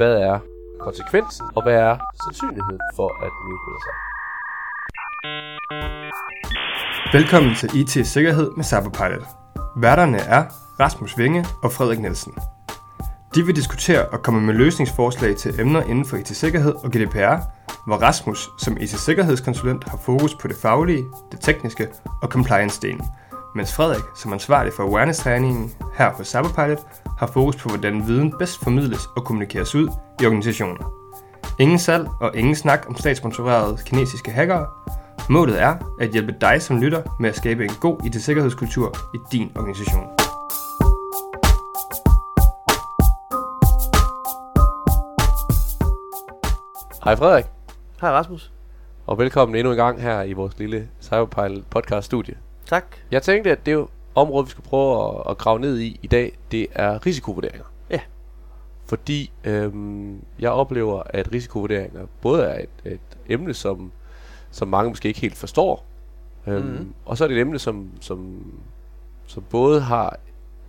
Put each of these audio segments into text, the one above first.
hvad er konsekvensen, og hvad er sandsynligheden for, at den udbryder sig. Velkommen til IT Sikkerhed med Cyberpilot. Værterne er Rasmus Vinge og Frederik Nielsen. De vil diskutere og komme med løsningsforslag til emner inden for IT-sikkerhed og GDPR, hvor Rasmus som IT-sikkerhedskonsulent har fokus på det faglige, det tekniske og compliance-delen, mens Frederik som ansvarlig for awareness-træningen her på Cyberpilot har fokus på, hvordan viden bedst formidles og kommunikeres ud i organisationer. Ingen salg og ingen snak om statssponsorerede kinesiske hackere. Målet er at hjælpe dig som lytter med at skabe en god IT-sikkerhedskultur i din organisation. Hej Frederik, Hej Rasmus. og velkommen endnu en gang her i vores lille Cyberpilot podcast studie. Tak. Jeg tænkte, at det jo område, vi skal prøve at, at grave ned i i dag, det er risikovurderinger. Ja. Fordi øhm, jeg oplever, at risikovurderinger både er et, et emne, som, som mange måske ikke helt forstår, øhm, Mhm. og så er det et emne, som, som, som både har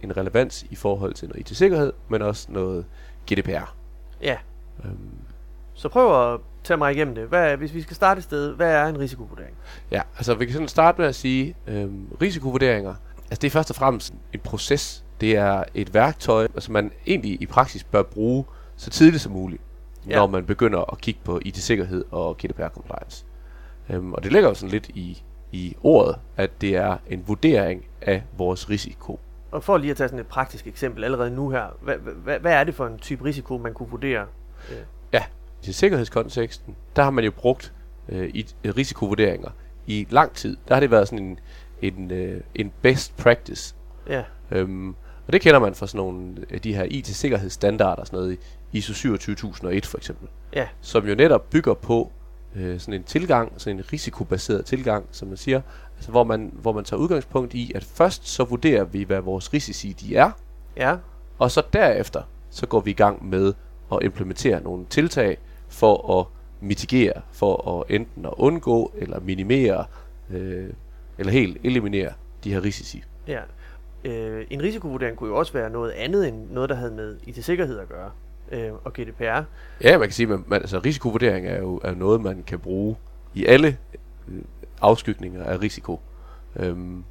en relevans i forhold til noget IT-sikkerhed, men også noget GDPR. Ja, Øhm, så prøv at tage mig igennem det. Hvad, hvis vi skal starte et sted, hvad er en risikovurdering? Ja, altså vi kan sådan starte med at sige, øhm, risikovurderinger, altså det er først og fremmest en proces. Det er et værktøj, som man egentlig i praksis bør bruge så tidligt som muligt, ja. Ja. når man begynder at kigge på IT-sikkerhed og GDPR-compliance. Øhm, og det ligger jo sådan lidt i, i ordet, at det er en vurdering af vores risiko. Og for lige at tage sådan et praktisk eksempel allerede nu her, hvad, hvad, hvad er det for en type risiko, man kunne vurdere? I sikkerhedskonteksten, der har man jo brugt øh, i, risikovurderinger i lang tid. Der har det været sådan en, en, øh, en best practice. Ja, Øhm, og det kender man fra sådan nogle af de her IT-sikkerhedsstandarder, sådan noget i ISO 27001 for eksempel, ja, som jo netop bygger på øh, sådan en tilgang, sådan en risikobaseret tilgang, som man siger, altså hvor man, hvor man tager udgangspunkt i, at først så vurderer vi, hvad vores risici de er, ja, og så derefter, så går vi i gang med at implementere nogle tiltag for at mitigere, for at enten at undgå eller minimere, øh, eller helt eliminere de her risici. ja. Øh, en risikovurdering kunne jo også være noget andet end noget, der havde med IT-sikkerhed at gøre. Øh, og GDPR. Ja, man kan sige, at man, altså, risikovurdering er jo er noget, man kan bruge i alle øh, afskygninger af risiko. Øhm,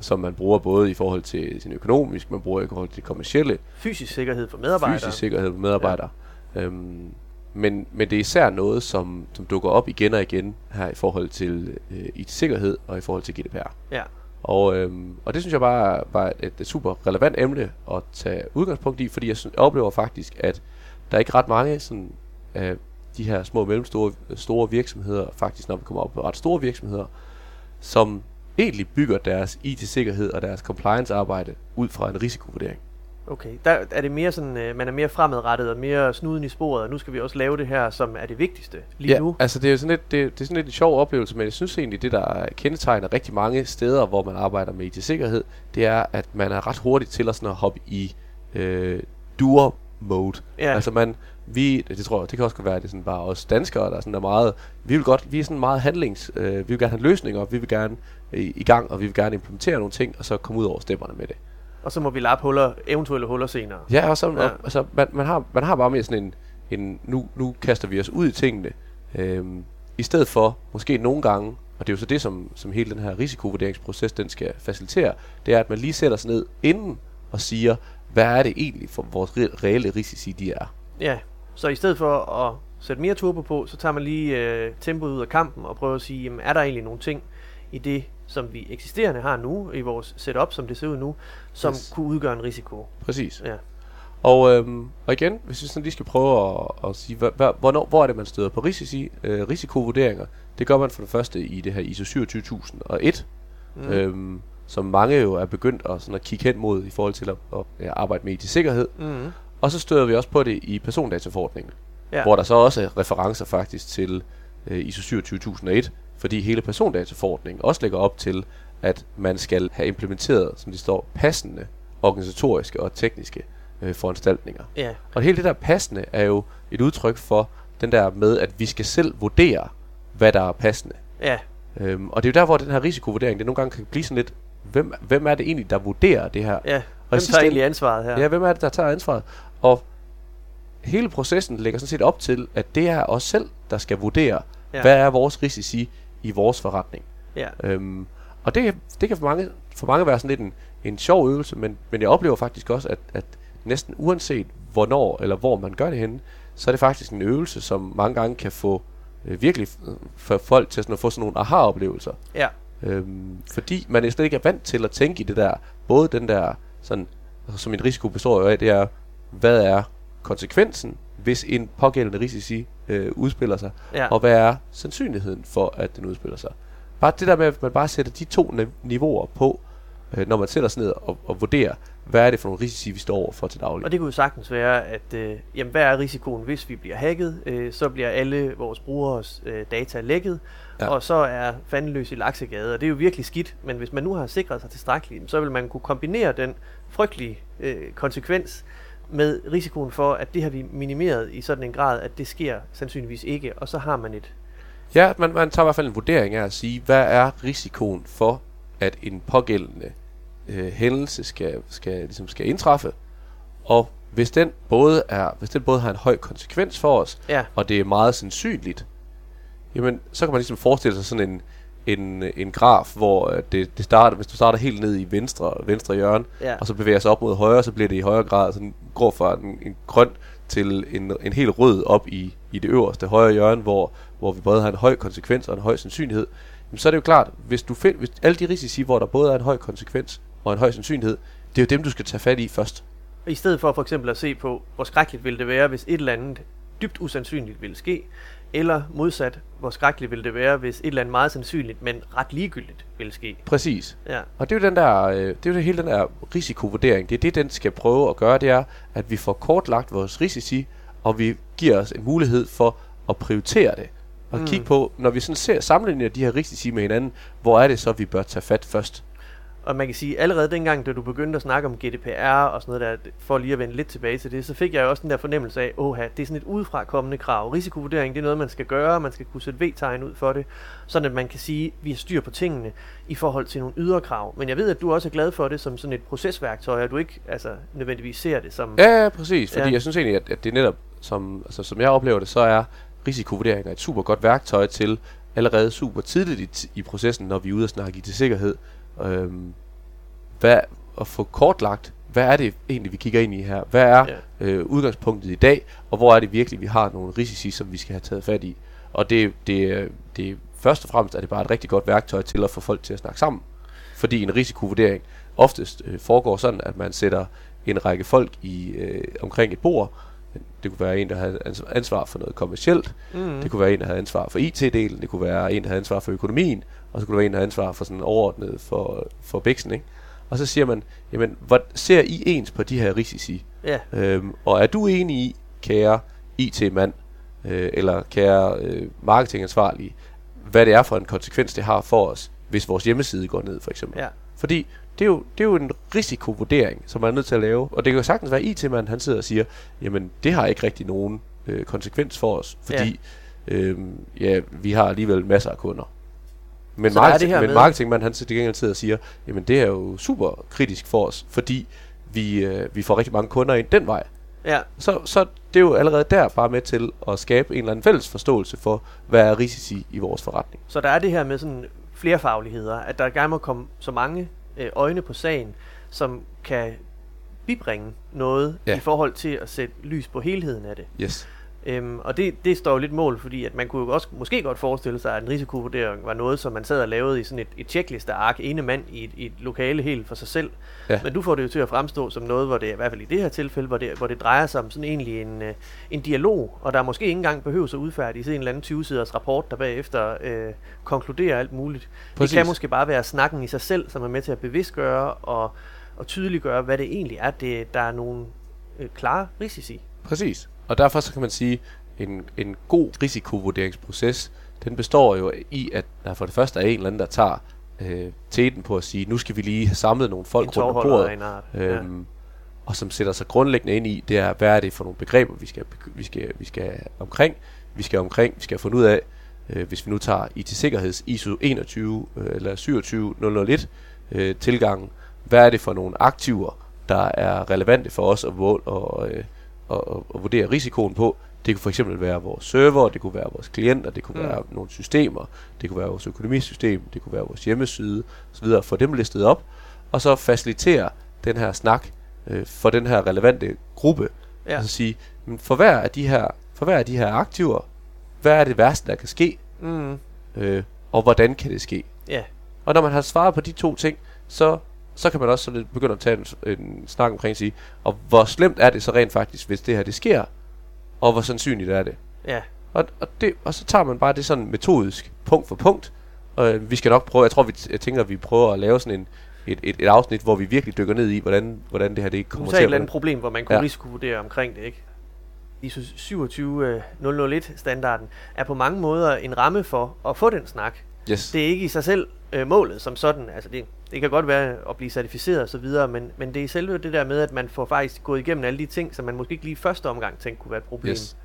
som man bruger både i forhold til sin økonomisk, man bruger i forhold til kommercielle, Fysisk sikkerhed for medarbejdere. fysisk sikkerhed for medarbejdere. Ja. Øhm, men, men det er især noget, som, som dukker op igen og igen her i forhold til øh, IT-sikkerhed og i forhold til GDPR. Ja, Og, øhm, og det synes jeg bare var et, et super relevant emne at tage udgangspunkt i, fordi jeg, synes, jeg oplever faktisk, at der er ikke ret mange sådan, af de her små og mellemstore store virksomheder, faktisk når vi kommer op på ret store virksomheder, som egentlig bygger deres IT-sikkerhed og deres compliance-arbejde ud fra en risikovurdering. Okay. Der er det mere sådan, øh, man er mere fremadrettet og mere snuden i sporet, og nu skal vi også lave det her, som er det vigtigste lige ja, nu. altså det er jo sådan lidt, det, det er sådan lidt en sjov oplevelse, men jeg synes egentlig, det der kendetegner rigtig mange steder, hvor man arbejder med IT-sikkerhed, det er, at man er ret hurtigt til at, sådan at hoppe i øh, doer mode. Ja. Altså man, vi, det tror jeg, det kan også være, at det er sådan bare os danskere, der er sådan der meget, vi vil godt, vi er sådan meget handlings, øh, vi vil gerne have løsninger, vi vil gerne øh, i gang, og vi vil gerne implementere nogle ting, og så komme ud over stepperne med det. Og så må vi lappe huller, eventuelle huller senere. Ja, og så, Ja. Og, altså, man, man, har, man har bare mere sådan en, en nu, nu kaster vi os ud i tingene, øhm, i stedet for måske nogle gange, og det er jo så det, som, som hele den her risikovurderingsproces, den skal facilitere, det er, at man lige sætter sig ned inden og siger, hvad er det egentlig for vores re- reelle risici, de er. Ja, så i stedet for at sætte mere turbo på, så tager man lige øh, tempoet ud af kampen og prøver at sige, jamen, er der egentlig nogle ting i det, som vi eksisterende har nu, i vores setup, som det ser ud nu, som Yes. kunne udgøre en risiko. Præcis. Ja. Og, øhm, og igen, hvis vi sådan lige skal prøve at, at sige, hvad, hvornår, hvor er det, man støder på risici, øh, risikovurderinger, det gør man for det første i det her ISO 27001, Mm. øhm, som mange jo er begyndt at, sådan at kigge hen mod i forhold til at, at, at arbejde med IT-sikkerhed. Mm. Og så støder vi også på det i persondataforordningen, ja. hvor der så også er referencer faktisk til øh, ISO 27001, fordi hele persondataforordningen også lægger op til, at man skal have implementeret, som det står, passende organisatoriske og tekniske øh, foranstaltninger. Ja, Og hele det der passende er jo et udtryk for den der med, at vi skal selv vurdere, hvad der er passende. ja, Øhm, og det er jo der, hvor den her risikovurdering, det nogle gange kan blive sådan lidt, hvem, hvem er det egentlig, der vurderer det her? ja. Og Hvem tager egentlig ansvaret her? Ja, hvem er det, der tager ansvaret? Og hele processen lægger sådan set op til, at det er os selv, der skal vurdere, ja. hvad er vores risici i vores forretning. Ja. Øhm, og det, det kan for mange, for mange være sådan lidt en, en sjov øvelse, men, men jeg oplever faktisk også, at, at næsten uanset hvornår eller hvor man gør det henne, så er det faktisk en øvelse, som mange gange kan få øh, virkelig f- for folk til sådan at få sådan nogle aha-oplevelser. Ja. Øhm, fordi man er slet ikke er vant til at tænke i det der, både den der, sådan, som en risiko består jo af, det er, hvad er konsekvensen, hvis en pågældende risici øh, udspiller sig, Ja. og hvad er sandsynligheden for, at den udspiller sig. Bare det der med, at man bare sætter de to ni- niveauer på, øh, når man sætter sig ned og, og vurderer, hvad er det for nogle risici, vi står over for til daglig. Og det kunne jo sagtens være, at øh, jamen, hvad er risikoen, hvis vi bliver hacket? Øh, så bliver alle vores brugeres øh, data lækket. Ja. og så er fandeløs i laksegade, og det er jo virkelig skidt. Men hvis man nu har sikret sig tilstrækkeligt, så vil man kunne kombinere den frygtelige øh, konsekvens med risikoen for, at det har vi minimeret i sådan en grad, at det sker sandsynligvis ikke, og så har man et... Ja, man, man tager i hvert fald en vurdering af at sige, hvad er risikoen for, at en pågældende øh, hændelse skal, skal, ligesom skal indtræffe, og hvis den, både er, hvis den både har en høj konsekvens for os, Ja, og det er meget sandsynligt, jamen så kan man ligesom forestille sig sådan en, en, en graf, hvor øh, det, det starter, hvis du starter helt ned i venstre, venstre hjørne, ja, og så bevæger sig op mod højre, så bliver det i højere grad sådan går fra en, en grøn til en, en helt rød op i, i det øverste højre hjørne, hvor, hvor vi både har en høj konsekvens og en høj sandsynlighed. Jamen, så er det jo klart, hvis du find, hvis alle de risici, hvor der både er en høj konsekvens og en høj sandsynlighed, det er jo dem, du skal tage fat i først. I stedet for for eksempel at se på, hvor skrækkeligt ville det være, hvis et eller andet dybt usandsynligt ville ske, eller modsat, hvor skrækkeligt ville det være, hvis et eller andet meget sandsynligt, men ret ligegyldigt ville ske. Præcis. Ja, Og det er jo den der, øh, det er jo det hele den der risikovurdering. Det er det, den skal prøve at gøre, det er, at vi får kortlagt vores risici, og vi giver os en mulighed for at prioritere det. Og mm. kigge på, når vi sådan ser sammenligner de her risici med hinanden, hvor er det så, vi bør tage fat først? Og man kan sige, allerede dengang, da du begyndte at snakke om GDPR og sådan noget der, for lige at vende lidt tilbage til det, så fik jeg jo også den der fornemmelse af, åh, det er sådan et udefrakommende krav. Risikovurdering, det er noget, man skal gøre, man skal kunne sætte V-tegn ud for det, sådan at man kan sige, vi har styr på tingene i forhold til nogle ydre krav. Men jeg ved, at du også er glad for det som sådan et procesværktøj, og du ikke altså, nødvendigvis ser det som... Ja, ja præcis. Fordi Ja. jeg synes egentlig, at, at det netop, som, altså, som jeg oplever det, så er risikovurderinger et super godt værktøj til allerede super tidligt i, i processen, når vi er ude og snakke IT-sikkerhed. Øhm, hvad, at få kortlagt, hvad er det egentlig, vi kigger ind i her? Hvad er Ja. øh, udgangspunktet i dag, og hvor er det virkelig, vi har nogle risici, som vi skal have taget fat i? Og det, det, det først og fremmest er det bare et rigtig godt værktøj til at få folk til at snakke sammen. Fordi en risikovurdering oftest øh, foregår sådan, at man sætter en række folk i øh, omkring et bord. Det kunne være en, der havde ans- ansvar for noget kommercielt. Mm. Det kunne være en, der havde ansvar for IT-delen. Det kunne være en, der havde ansvar for økonomien. Og så kunne det være en, der havde ansvar for sådan overordnet for, for bæksen, ikke? Og så siger man, jamen, hvad ser I ens på de her risici? Ja, Øhm, og er du enig i, kære IT-mand, øh, eller kære øh, marketingansvarlige, hvad det er for en konsekvens, det har for os, hvis vores hjemmeside går ned, for eksempel? ja. Fordi det er, jo, det er jo en risikovurdering, som man er nødt til at lave. Og det kan jo sagtens være IT-manden, han sidder og siger, jamen det har ikke rigtig nogen øh, konsekvens for os, fordi ja. Øhm, ja, vi har alligevel masser af kunder. Men, Så marketing, men med- marketingmanden, han til gengæld sidder og siger, jamen det er jo super kritisk for os, fordi vi, øh, vi får rigtig mange kunder ind den vej. Ja, Så, så det er jo allerede der bare med til at skabe en eller anden fælles forståelse for, hvad er risici i vores forretning. Så der er det her med sådan flere fagligheder, at der gerne må komme så mange øh, øjne på sagen, som kan bibringe noget ja. Ja. i forhold til at sætte lys på helheden af det. Yes. Øhm, og det, det står jo lidt mål, fordi at man kunne jo også måske godt forestille sig, at en risikovurdering var noget, som man sad og lavede i sådan et, et checkliste-ark, ene mand i et, i et lokale helt for sig selv. Ja. Men du får det jo til at fremstå som noget, hvor det, i hvert fald i det her tilfælde, hvor det, hvor det drejer sig om sådan egentlig en, øh, en dialog, og der måske ikke engang behøver at udfærdiges en eller anden 20-siders rapport, der bagefter øh, konkluderer alt muligt. Præcis. Det kan måske bare være snakken i sig selv, som er med til at bevidstgøre og, og tydeliggøre, hvad det egentlig er, det, der er nogle øh, klare risici. Præcis. Og derfor så kan man sige, en, en god risikovurderingsproces, den består jo i, at der for det første er en eller anden, der tager øh, teten på at sige, nu skal vi lige have samlet nogle folk rundt om bordet, øhm, og som sætter sig grundlæggende ind i, det er, hvad er det for nogle begreber, vi skal, vi skal, vi skal omkring, vi skal omkring, vi skal have fundet ud af, øh, hvis vi nu tager IT-sikkerheds ISO 21 øh, eller 27001 øh, tilgangen, hvad er det for nogle aktiver, der er relevante for os at, mål, og, øh, at, at, vurdere risikoen på. Det kunne for eksempel være vores server, det kunne være vores klienter, det kunne Mm. være nogle systemer, det kunne være vores økonomisystem, det kunne være vores hjemmeside osv. Få dem listet op, og så facilitere den her snak øh, for den her relevante gruppe. Ja. Ja. Altså sige, men for hver af de her, for hver af de her aktiver, hvad er det værste, der kan ske, Mm. øh, og hvordan kan det ske? Ja. Og når man har svaret på de to ting, så, så kan man også sådan lidt begynde at tage en, en snak omkring at sige, og hvor slemt er det så rent faktisk, hvis det her det sker, og hvor sandsynligt er det? Ja. Og, og, det, og så tager man bare det sådan metodisk, punkt for punkt. Og øh, vi skal nok prøve, jeg tror, vi jeg tænker, at vi prøver at lave sådan en, et, et, et afsnit, hvor vi virkelig dykker ned i, hvordan, hvordan det her det Du kommer sagde til et at eller andet problem, hvor man kunne ja. Ja. risikovurdere omkring det, ikke? ISO 27001-standarden er på mange måder en ramme for at få den snak. Yes. Det er ikke i sig selv øh, målet som sådan. Altså det, det kan godt være at blive certificeret og så videre, men, men det er selve det der med, at man får faktisk gået igennem alle de ting, som man måske ikke lige første omgang tænkte kunne være et problem. Yes.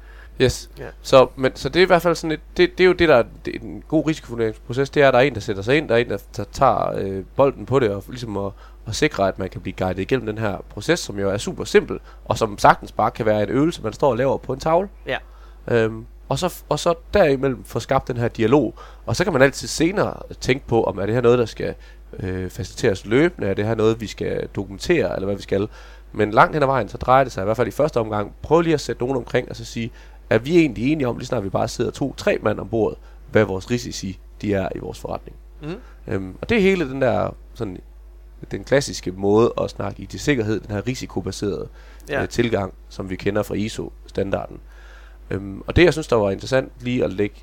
Yes. Ja. Så, men, så det er i hvert fald sådan et, det, det er jo det, der er er en god risikovurderingsproces, det er, at der er en, der sætter sig ind, der er en, der, der tager øh, bolden på det, og ligesom at, at sikre, at man kan blive guidet igennem den her proces, som jo er super simpel, og som sagtens bare kan være en øvelse, man står og laver på en tavle. Ja. Øhm, og, så, og så derimellem få skabt den her dialog. Og så kan man altid senere tænke på, om er det her noget, der skal øh, faciliteres løbende, er det her noget, vi skal dokumentere, eller hvad vi skal. Men langt hen ad vejen, så drejer det sig i hvert fald i første omgang, prøv lige at sætte nogen omkring, og så sige, er vi egentlig enige om, lige snart vi bare sidder to-tre mand ombord, hvad vores risici de er i vores forretning. Mm. Øhm, og det er hele den der, sådan, den klassiske måde at snakke IT-sikkerhed, den her risikobaserede Ja. ja. øh, tilgang, som vi kender fra ISO-standarden. Øhm, og det, jeg synes, der var interessant lige at lægge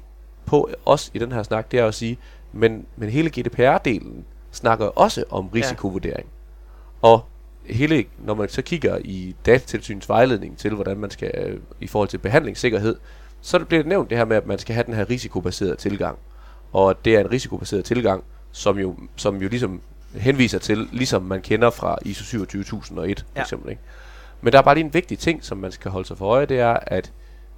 på os i den her snak, det er at sige, men, men hele GDPR-delen snakker også om risikovurdering. Ja. Og hele, når man så kigger i datatilsynets vejledning til, hvordan man skal, øh, i forhold til behandlingssikkerhed, så bliver det nævnt det her med, at man skal have den her risikobaserede tilgang. Og det er en risikobaseret tilgang, som jo, som jo ligesom henviser til, ligesom man kender fra ISO 27001 for Ja. eksempel. Ikke? Men der er bare lige en vigtig ting, som man skal holde sig for øje, det er, at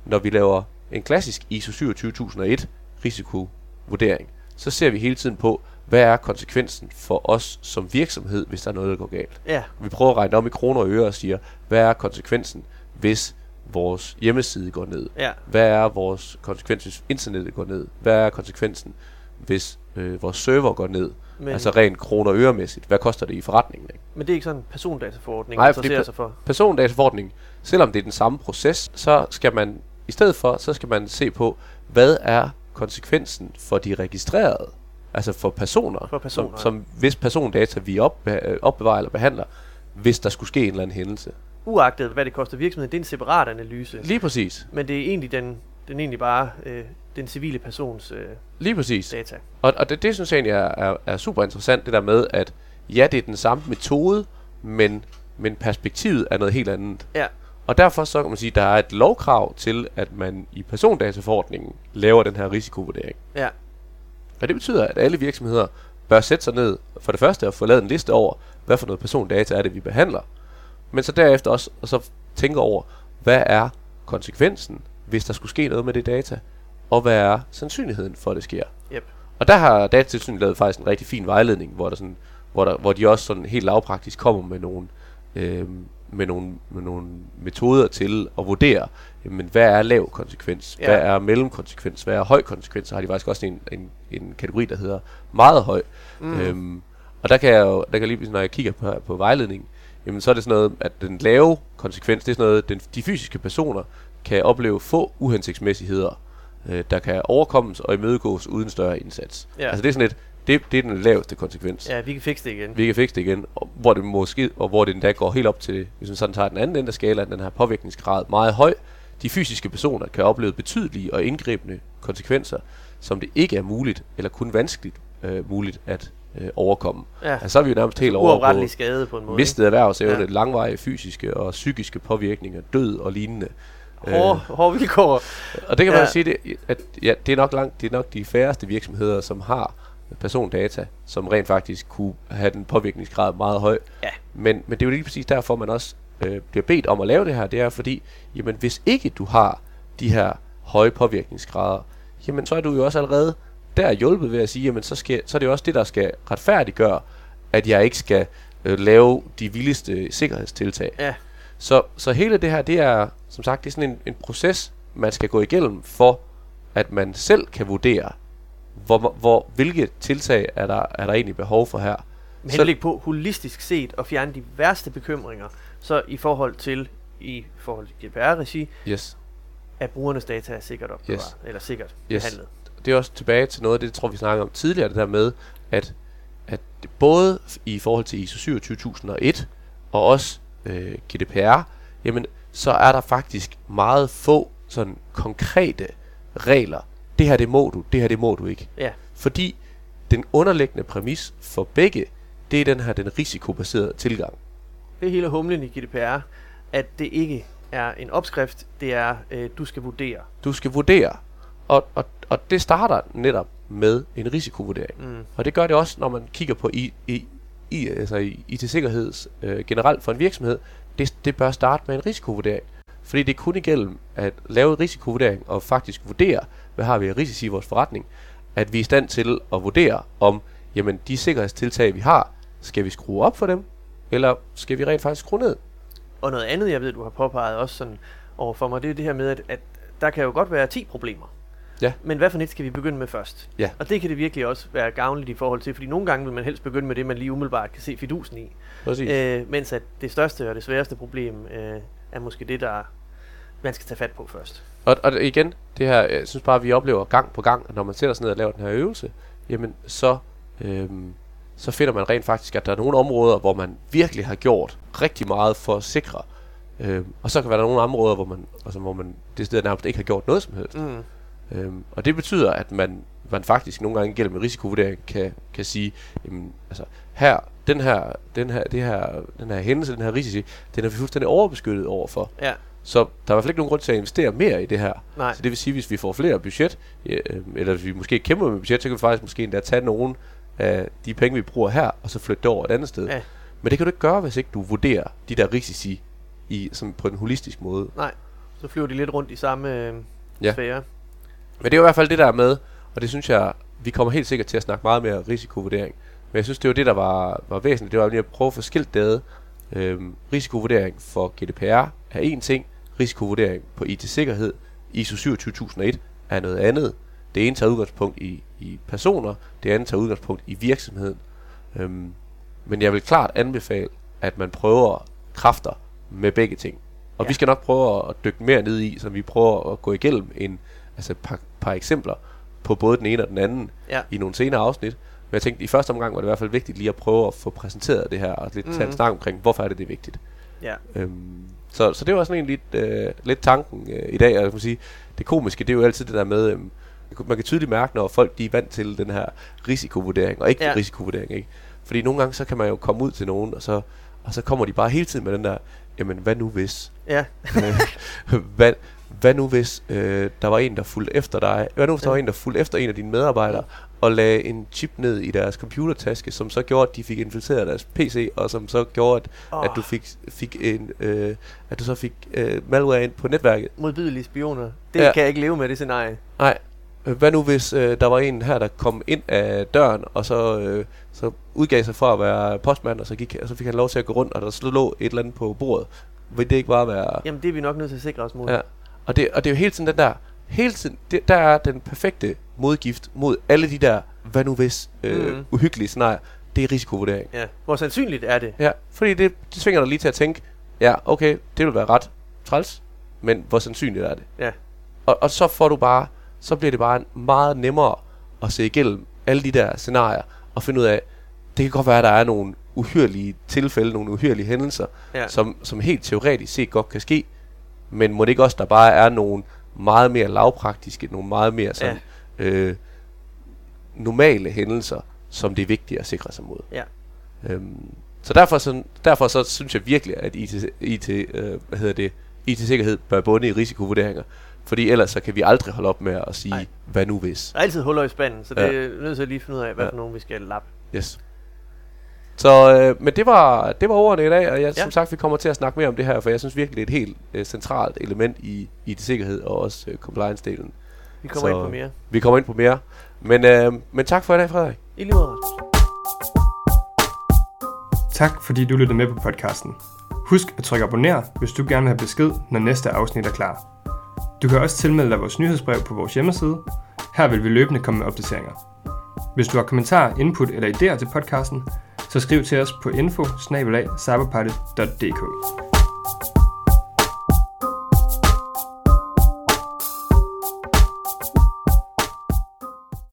når vi laver en klassisk ISO 27001 risikovurdering, så ser vi hele tiden på, hvad er konsekvensen for os som virksomhed, hvis der er noget, der går galt. Ja. Vi prøver at regne om i kroner og øre og siger, hvad er konsekvensen, hvis vores hjemmeside går ned? Ja. Hvad er vores konsekvens, hvis internettet går ned? Hvad er konsekvensen, hvis øh, vores server går ned? Men, altså rent kroner og øremæssigt. Hvad koster det i forretningen? Ikke? men det er ikke sådan en persondataforordning, Nej, interesserer sig for. Persondataforordningen, selvom det er den samme proces, så skal man i stedet for, så skal man se på, hvad er konsekvensen for de registrerede, altså for personer, For personer, som, som hvis persondata vi op, øh, opbevarer eller behandler, hvis der skulle ske en eller anden hændelse. Uagtet hvad det koster virksomheden, det er en separat analyse. Lige præcis. Men det er egentlig den, den er egentlig bare øh, den civile persons øh, Lige præcis. data. Og, og det, det synes jeg egentlig er, er, er super interessant, det der med, at ja, det er den samme metode, men, men perspektivet er noget helt andet. Ja. Og derfor så kan man sige, at der er et lovkrav til, at man i persondataforordningen laver den her risikovurdering. Ja. Og det betyder, at alle virksomheder bør sætte sig ned for det første og få lavet en liste over, hvad for noget persondata er det, vi behandler. Men så derefter også og så tænke over, hvad er konsekvensen, hvis der skulle ske noget med det data, og hvad er sandsynligheden for, at det sker. Yep. Og der har Datatilsynet lavet faktisk en rigtig fin vejledning, hvor, der sådan, hvor, der, hvor de også sådan helt lavpraktisk kommer med nogle, øh, med, nogle, med nogle metoder til at vurdere, jamen, hvad er lav konsekvens, Ja. hvad er mellemkonsekvens, hvad er høj konsekvens, så har de faktisk også en, en, en kategori, der hedder meget høj. Mm. Øhm, og der kan jeg jo, der kan lige, når jeg kigger på, på vejledningen, jamen så er det sådan noget, at den lave konsekvens, det er sådan noget, den, de fysiske personer kan opleve få uhensigtsmæssigheder, øh, der kan overkommes og imødegås uden større indsats. Ja. Altså det er sådan et, det, det er den laveste konsekvens. Ja, vi kan fikse det igen. Vi kan fikse det igen, og hvor det måske, og hvor det endda går helt op til, hvis man sådan tager den anden ende af skalaen, den her påvirkningsgrad meget høj. De fysiske personer kan opleve betydelige og indgribende konsekvenser, som det ikke er muligt, eller kun vanskeligt øh, muligt at øh, overkomme. Ja. Altså, så er vi jo nærmest helt over på skade på en måde. mistet erhvervsevne, Ja. langvarige fysiske og psykiske påvirkninger, død og lignende. ikke? Hårde, hårde vilkår. Og det kan man Ja. jo sige, det, at ja, det, er nok langt, det er nok de færreste virksomheder, som har persondata, som rent faktisk kunne have den påvirkningsgrad meget høj. Ja. Men, men det er jo lige præcis derfor, man også øh, bliver bedt om at lave det her. Det er fordi, jamen hvis ikke du har de her høje påvirkningsgrader, jamen så er du jo også allerede der hjulpet ved at sige, jamen så, skal, så er det jo også det, der skal retfærdiggøre, at jeg ikke skal øh, lave de vildeste sikkerhedstiltag. Ja. Så, så hele det her, det er som sagt, det er sådan en, en proces, man skal gå igennem for, at man selv kan vurdere, hvor, hvor, hvilke tiltag er der, er der egentlig behov for her. Med henblik på holistisk set at fjerne de værste bekymringer, så i forhold til i forhold til GDPR-regi, Yes. at brugernes data er sikkert opbevaret, Yes. eller sikkert Yes. behandlet. det er også tilbage til noget af det, jeg tror vi snakkede om tidligere, det der med, at, at både i forhold til ISO 27001 og også øh, GDPR, jamen så er der faktisk meget få sådan konkrete regler. Det her det må du, det her det må du ikke. Ja, Fordi den underliggende præmis for begge, det er den her den risikobaserede tilgang. Det er hele humlen i GDPR, at det ikke er en opskrift, det er, øh, du skal vurdere. Du skal vurdere, og, og, og det starter netop med en risikovurdering. Mm. Og det gør det også, når man kigger på i, i, i, altså i IT-sikkerheds øh, generelt for en virksomhed. Det, det bør starte med en risikovurdering. Fordi det er kun igennem at lave en risikovurdering og faktisk vurdere, hvad har vi af risici i vores forretning, at vi er i stand til at vurdere, om jamen, de sikkerhedstiltag, vi har, skal vi skrue op for dem, eller skal vi rent faktisk skrue ned? Og noget andet, jeg ved, du har påpeget også sådan over for mig, det er det her med, at, at der kan jo godt være 10 problemer. Ja. Men hvad for net skal vi begynde med først? Ja. Og det kan det virkelig også være gavnligt i forhold til, fordi nogle gange vil man helst begynde med det, man lige umiddelbart kan se fidusen i. Præcis. Øh, mens at det største og det sværeste problem øh, er måske det, der man skal tage fat på først. Og, og igen, det her, jeg synes bare, at vi oplever gang på gang, når man sætter sig ned og laver den her øvelse, jamen så, øhm, så finder man rent faktisk, at der er nogle områder, hvor man virkelig har gjort rigtig meget for at sikre. Øhm, og så kan være der nogle områder, hvor man, altså, hvor man det sted nærmest ikke har gjort noget som helst. Mm. Øhm, og det betyder, at man, man faktisk nogle gange gennem en risikovurdering kan, kan sige, jamen, altså, her, den her, den her, det her, den her hændelse, den her risici, den er vi fuldstændig overbeskyttet overfor. Ja, Så der er i hvert fald ikke nogen grund til at investere mere i det her. nej. Så det vil sige, hvis vi får flere budget, øh, eller hvis vi måske kæmper med budget, så kan vi faktisk måske endda tage nogen af de penge, vi bruger her, og så flytte det over et andet sted. Ja. Men det kan du ikke gøre, hvis ikke du vurderer de der risici i, som på en holistisk måde. Nej, så flyver de lidt rundt i samme øh, Ja. sfære. Men det er jo i hvert fald det der med, og det synes jeg, vi kommer helt sikkert til at snakke meget mere risikovurdering. Men jeg synes, det var det, der var, var væsentligt. Det var lige at prøve at få skilt det. Øhm, risikovurdering for GDPR er en ting. Risikovurdering på IT-sikkerhed, ISO 27001, er noget andet. Det ene tager udgangspunkt i, i personer, det andet tager udgangspunkt i virksomheden. Øhm, men jeg vil klart anbefale, at man prøver kræfter med begge ting. Og ja. Vi skal nok prøve at dykke mere ned i, så vi prøver at gå igennem en, altså et par, par eksempler på både den ene og den anden Ja. i nogle senere afsnit. Men jeg tænkte, i første omgang var det i hvert fald vigtigt lige at prøve at få præsenteret det her, og lidt mm. tage en Mhm. snak omkring, hvorfor er det, det er vigtigt. Ja. Øhm, så, så det var sådan en lidt, øh, lidt tanken øh, i dag, og jeg kan sige, det komiske, det er jo altid det der med, øhm, man kan tydeligt mærke, når folk de er vant til den her risikovurdering, og ikke Ja. risikovurdering, ikke? Fordi nogle gange, så kan man jo komme ud til nogen, og så, og så kommer de bare hele tiden med den der, jamen hvad nu hvis? Ja, Øh, hvad, hvad nu hvis øh, der var en, der fulgte efter dig? Hvad nu hvis der Ja. var en, der fulgte efter en af dine medarbejdere og lagde en chip ned i deres computertaske, som så gjorde, at de fik infiltreret deres PC, og som så gjorde, at, oh. at du fik, fik en, øh, at du så fik øh, malware ind på netværket? modbydelige spioner. Det ja. kan jeg ikke leve med, det scenarie. Nej. Øh, Hvad nu hvis øh, der var en her, der kom ind af døren, og så, øh, så udgav sig for at være postmand, og så, gik, og så fik han lov til at gå rundt, og der lå et eller andet på bordet? Vil det ikke bare være... Jamen, det er vi nok nødt til at sikre os mod. Ja. Og det, og det er jo hele tiden den der, hele tiden, det, der er den perfekte modgift mod alle de der, hvad nu hvis, øh, mm. uhyggelige scenarier, det er risikovurdering. ja. Hvor sandsynligt er det? Ja, fordi det, det tvinger dig lige til at tænke, ja, okay, det vil være ret træls, men hvor sandsynligt er det? Ja. Og, og så får du bare, så bliver det bare meget nemmere at se igennem alle de der scenarier, og finde ud af, det kan godt være, at der er nogle uhyrlige tilfælde, nogle uhyrlige hændelser, Ja. som, som helt teoretisk set godt kan ske, men må det ikke også, der bare er nogle meget mere lavpraktiske, nogle meget mere sådan, ja. øh, normale hændelser, som det er vigtigt at sikre sig mod. Ja. Øhm, så derfor, så derfor så synes jeg virkelig, at IT, IT, øh, hvad hedder det, IT-sikkerhed bør bunde i risikovurderinger, fordi ellers så kan vi aldrig holde op med at sige, Nej. hvad nu hvis. Der er altid huller i spanden, så det Ja. er nødt til at lige finde ud af, hvad Ja. for nogen vi skal lappe. Yes. Så, øh, men det var, det var ordene i dag, og jeg, ja. Som sagt, vi kommer til at snakke mere om det her, for jeg synes virkelig, det er et helt øh, centralt element i IT-sikkerhed og også øh, compliance-delen. Vi kommer Så- ind på mere. Vi kommer ind på mere. Men, øh, men tak for i dag, Frederik. I lige måde. Tak fordi du lyttede med på podcasten. Husk at trykke abonner, hvis du gerne vil have besked, når næste afsnit er klar. Du kan også tilmelde dig vores nyhedsbrev på vores hjemmeside. Her vil vi løbende komme med opdateringer. Hvis du har kommentarer, input eller idéer til podcasten, så skriv til os på info